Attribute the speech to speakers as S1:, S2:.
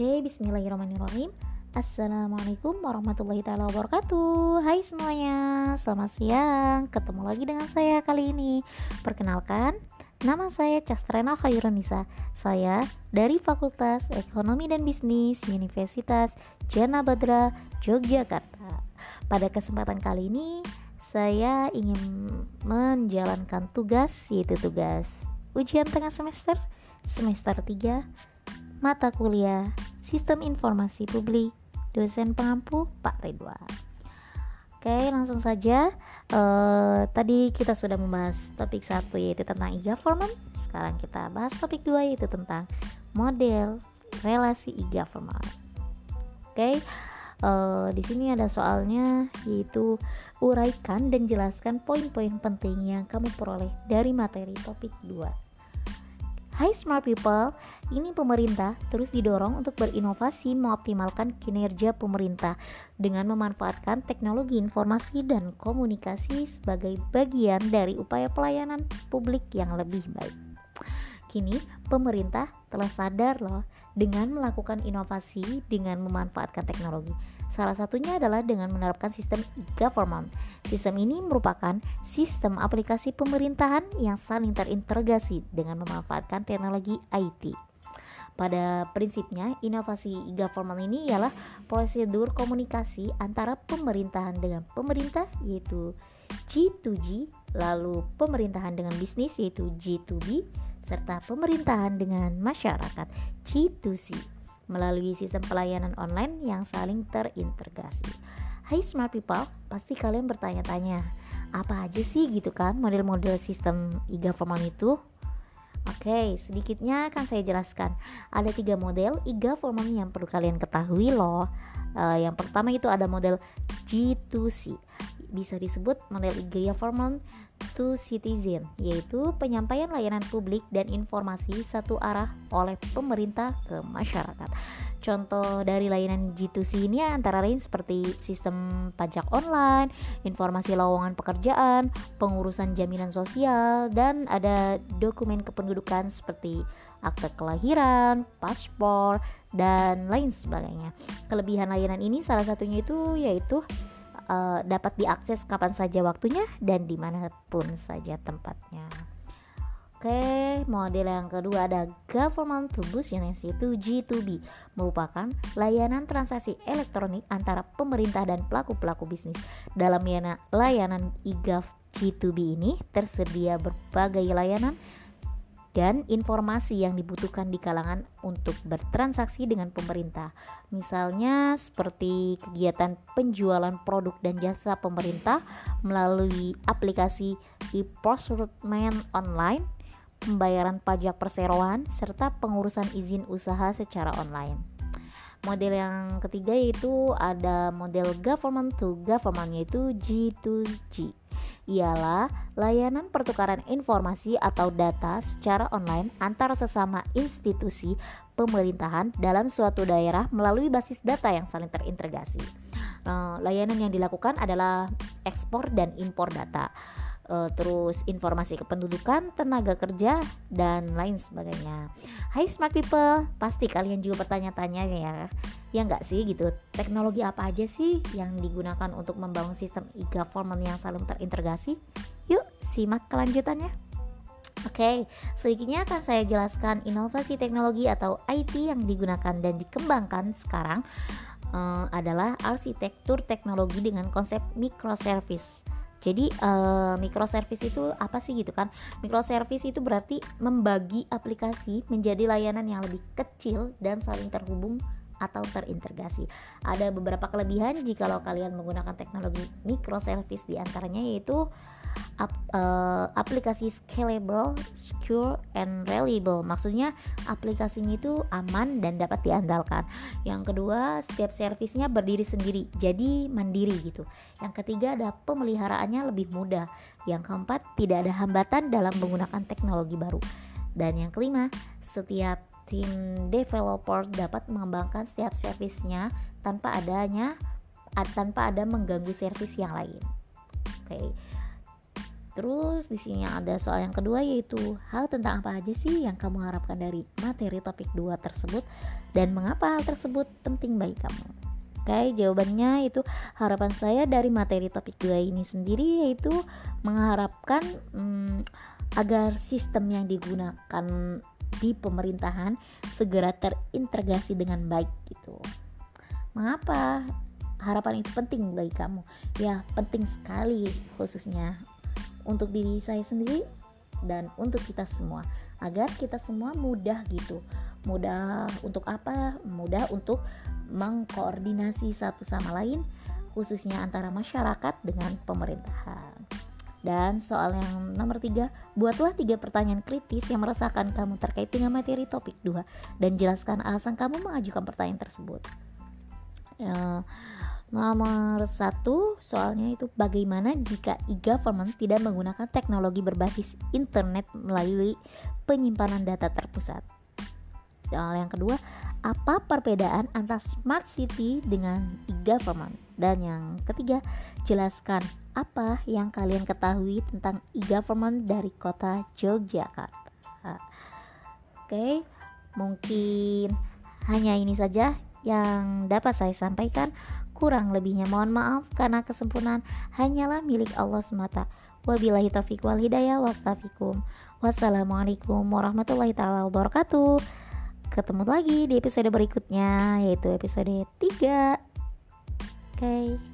S1: Oke, bismillahirrahmanirrahim. Assalamualaikum warahmatullahi taala wabarakatuh. Hai semuanya, selamat siang. Ketemu lagi dengan saya kali ini. Perkenalkan, nama saya Castrena Khairunisa. Saya dari Fakultas Ekonomi dan Bisnis Universitas Jana Badra, Yogyakarta. Pada kesempatan kali ini, saya ingin menjalankan tugas yaitu tugas ujian tengah semester semester 3 mata kuliah Sistem Informasi Publik dosen pengampu Pak Ridwan. Oke, langsung saja. Uh, tadi kita sudah membahas topik satu yaitu tentang e-government. Sekarang kita bahas topik dua yaitu tentang model relasi e-government. Oke, uh, di sini ada soalnya yaitu uraikan dan jelaskan poin-poin penting yang kamu peroleh dari materi topik 2. Hai smart people, ini pemerintah terus didorong untuk berinovasi mengoptimalkan kinerja pemerintah dengan memanfaatkan teknologi informasi dan komunikasi sebagai bagian dari upaya pelayanan publik yang lebih baik. Kini, pemerintah telah sadar loh dengan melakukan inovasi dengan memanfaatkan teknologi Salah satunya adalah dengan menerapkan sistem e-government. Sistem ini merupakan sistem aplikasi pemerintahan yang saling terintegrasi dengan memanfaatkan teknologi IT. Pada prinsipnya, inovasi e-government ini ialah prosedur komunikasi antara pemerintahan dengan pemerintah yaitu G2G, lalu pemerintahan dengan bisnis yaitu G2B, serta pemerintahan dengan masyarakat G2C melalui sistem pelayanan online yang saling terintegrasi. Hai smart people, pasti kalian bertanya-tanya, apa aja sih gitu kan model-model sistem e-government itu? Oke, sedikitnya akan saya jelaskan. Ada tiga model e-government yang perlu kalian ketahui loh. Uh, yang pertama itu ada model G2C, bisa disebut model e-government to citizen, yaitu penyampaian layanan publik dan informasi satu arah oleh pemerintah ke masyarakat. Contoh dari layanan G2C ini antara lain seperti sistem pajak online, informasi lowongan pekerjaan, pengurusan jaminan sosial, dan ada dokumen kependudukan seperti akte kelahiran, paspor, dan lain sebagainya. Kelebihan layanan ini salah satunya itu yaitu uh, dapat diakses kapan saja waktunya dan di mana pun saja tempatnya. Oke, model yang kedua ada Government to Business yaitu G2B merupakan layanan transaksi elektronik antara pemerintah dan pelaku-pelaku bisnis. Dalam layanan e-gov G2B ini tersedia berbagai layanan dan informasi yang dibutuhkan di kalangan untuk bertransaksi dengan pemerintah. Misalnya seperti kegiatan penjualan produk dan jasa pemerintah melalui aplikasi e-procurement online, pembayaran pajak perseroan, serta pengurusan izin usaha secara online. Model yang ketiga yaitu ada model government to government yaitu G2G ialah layanan pertukaran informasi atau data secara online antara sesama institusi pemerintahan dalam suatu daerah melalui basis data yang saling terintegrasi. Nah, layanan yang dilakukan adalah ekspor dan impor data terus informasi kependudukan, tenaga kerja, dan lain sebagainya. Hai smart people, pasti kalian juga bertanya-tanya ya, ya nggak sih gitu, teknologi apa aja sih yang digunakan untuk membangun sistem e-government yang saling terintegrasi? Yuk, simak kelanjutannya. Oke, okay, sedikitnya akan saya jelaskan inovasi teknologi atau IT yang digunakan dan dikembangkan sekarang uh, adalah arsitektur teknologi dengan konsep microservice jadi uh, microservice itu apa sih gitu kan? Microservice itu berarti membagi aplikasi menjadi layanan yang lebih kecil dan saling terhubung atau terintegrasi. Ada beberapa kelebihan jika kalian menggunakan teknologi microservice di antaranya yaitu ap, uh, aplikasi scalable, secure, and reliable. Maksudnya aplikasinya itu aman dan dapat diandalkan. Yang kedua, setiap servisnya berdiri sendiri, jadi mandiri gitu. Yang ketiga ada pemeliharaannya lebih mudah. Yang keempat, tidak ada hambatan dalam menggunakan teknologi baru. Dan yang kelima, setiap tim developer dapat mengembangkan setiap servisnya tanpa adanya tanpa ada mengganggu servis yang lain. Oke. Okay. Terus di sini ada soal yang kedua yaitu hal tentang apa aja sih yang kamu harapkan dari materi topik 2 tersebut dan mengapa hal tersebut penting bagi kamu. Oke, jawabannya itu harapan saya dari materi topik 2 ini sendiri yaitu mengharapkan hmm, agar sistem yang digunakan di pemerintahan segera terintegrasi dengan baik gitu. Mengapa harapan itu penting bagi kamu? Ya, penting sekali khususnya untuk diri saya sendiri dan untuk kita semua agar kita semua mudah gitu. Mudah untuk apa? Mudah untuk mengkoordinasi satu sama lain khususnya antara masyarakat dengan pemerintahan. Dan soal yang nomor tiga, buatlah tiga pertanyaan kritis yang merasakan kamu terkait dengan materi topik 2 dan jelaskan alasan kamu mengajukan pertanyaan tersebut. Ya, nomor satu, soalnya itu bagaimana jika e-government tidak menggunakan teknologi berbasis internet melalui penyimpanan data terpusat. Soal yang kedua, apa perbedaan antara smart city dengan e-government? Dan yang ketiga, jelaskan apa yang kalian ketahui tentang e-government dari kota Yogyakarta. Oke, mungkin hanya ini saja yang dapat saya sampaikan. Kurang lebihnya mohon maaf karena kesempurnaan hanyalah milik Allah semata. Wabillahi taufiq wal hidayah wastafikum. Wassalamualaikum warahmatullahi taala wabarakatuh. Ketemu lagi di episode berikutnya yaitu episode 3. Oke. Okay.